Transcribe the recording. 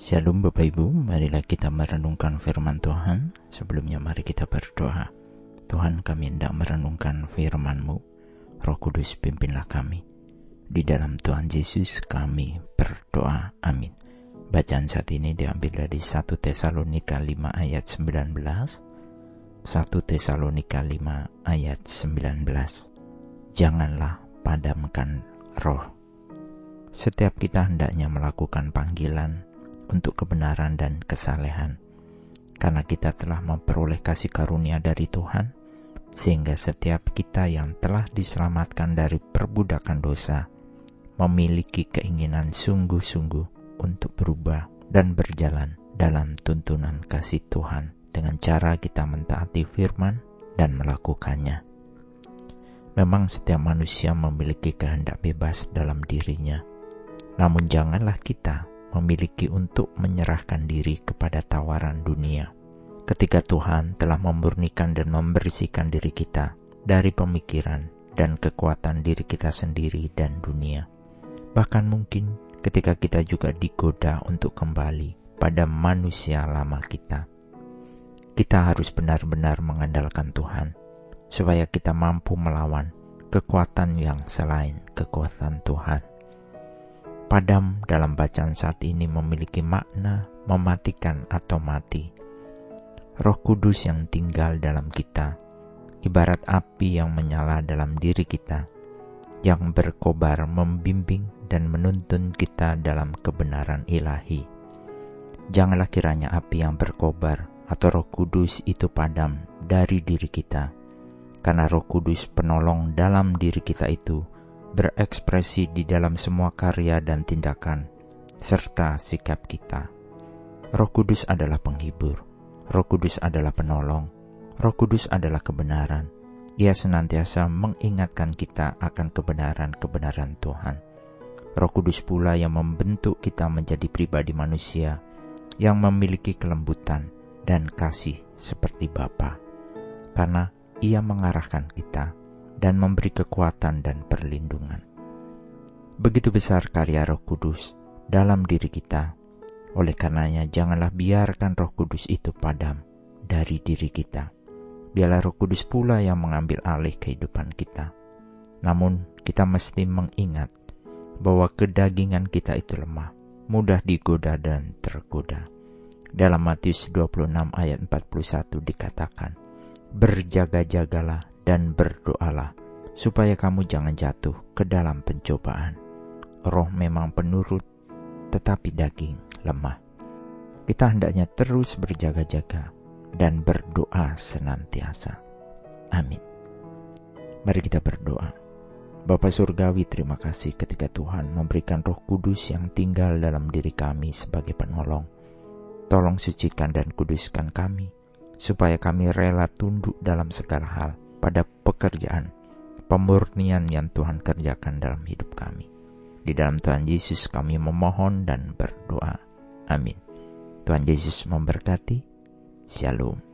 Shalom Bapak Ibu, marilah kita merenungkan firman Tuhan. Sebelumnya mari kita berdoa. Tuhan kami hendak merenungkan firman-Mu. Roh Kudus pimpinlah kami. Di dalam Tuhan Yesus kami berdoa. Amin. Bacaan saat ini diambil dari 1 Tesalonika 5 ayat 19. 1 Tesalonika 5 ayat 19. Janganlah padamkan roh. Setiap kita hendaknya melakukan panggilan untuk kebenaran dan kesalehan. Karena kita telah memperoleh kasih karunia dari Tuhan, sehingga setiap kita yang telah diselamatkan dari perbudakan dosa memiliki keinginan sungguh-sungguh untuk berubah dan berjalan dalam tuntunan kasih Tuhan dengan cara kita mentaati firman dan melakukannya. Memang setiap manusia memiliki kehendak bebas dalam dirinya. Namun janganlah kita memiliki untuk menyerahkan diri kepada tawaran dunia. Ketika Tuhan telah memurnikan dan membersihkan diri kita dari pemikiran dan kekuatan diri kita sendiri dan dunia. Bahkan mungkin ketika kita juga digoda untuk kembali pada manusia lama kita. Kita harus benar-benar mengandalkan Tuhan supaya kita mampu melawan kekuatan yang selain kekuatan Tuhan. Padam dalam bacaan saat ini memiliki makna mematikan atau mati. Roh Kudus yang tinggal dalam kita, ibarat api yang menyala dalam diri kita, yang berkobar membimbing dan menuntun kita dalam kebenaran ilahi. Janganlah kiranya api yang berkobar atau Roh Kudus itu padam dari diri kita, karena Roh Kudus penolong dalam diri kita itu berekspresi di dalam semua karya dan tindakan, serta sikap kita. Roh Kudus adalah penghibur, Roh Kudus adalah penolong, Roh Kudus adalah kebenaran. Dia senantiasa mengingatkan kita akan kebenaran-kebenaran Tuhan. Roh Kudus pula yang membentuk kita menjadi pribadi manusia yang memiliki kelembutan dan kasih seperti Bapa. Karena Ia mengarahkan kita dan memberi kekuatan dan perlindungan. Begitu besar karya Roh Kudus dalam diri kita. Oleh karenanya, janganlah biarkan Roh Kudus itu padam dari diri kita. Biarlah Roh Kudus pula yang mengambil alih kehidupan kita. Namun, kita mesti mengingat bahwa kedagingan kita itu lemah, mudah digoda dan tergoda. Dalam Matius 26 ayat 41 dikatakan, Berjaga-jagalah dan berdoalah supaya kamu jangan jatuh ke dalam pencobaan. Roh memang penurut, tetapi daging lemah. Kita hendaknya terus berjaga-jaga dan berdoa senantiasa. Amin. Mari kita berdoa. Bapa Surgawi terima kasih ketika Tuhan memberikan roh kudus yang tinggal dalam diri kami sebagai penolong. Tolong sucikan dan kuduskan kami, supaya kami rela tunduk dalam segala hal pada pekerjaan pemurnian yang Tuhan kerjakan dalam hidup kami. Di dalam Tuhan Yesus kami memohon dan berdoa. Amin. Tuhan Yesus memberkati. Shalom.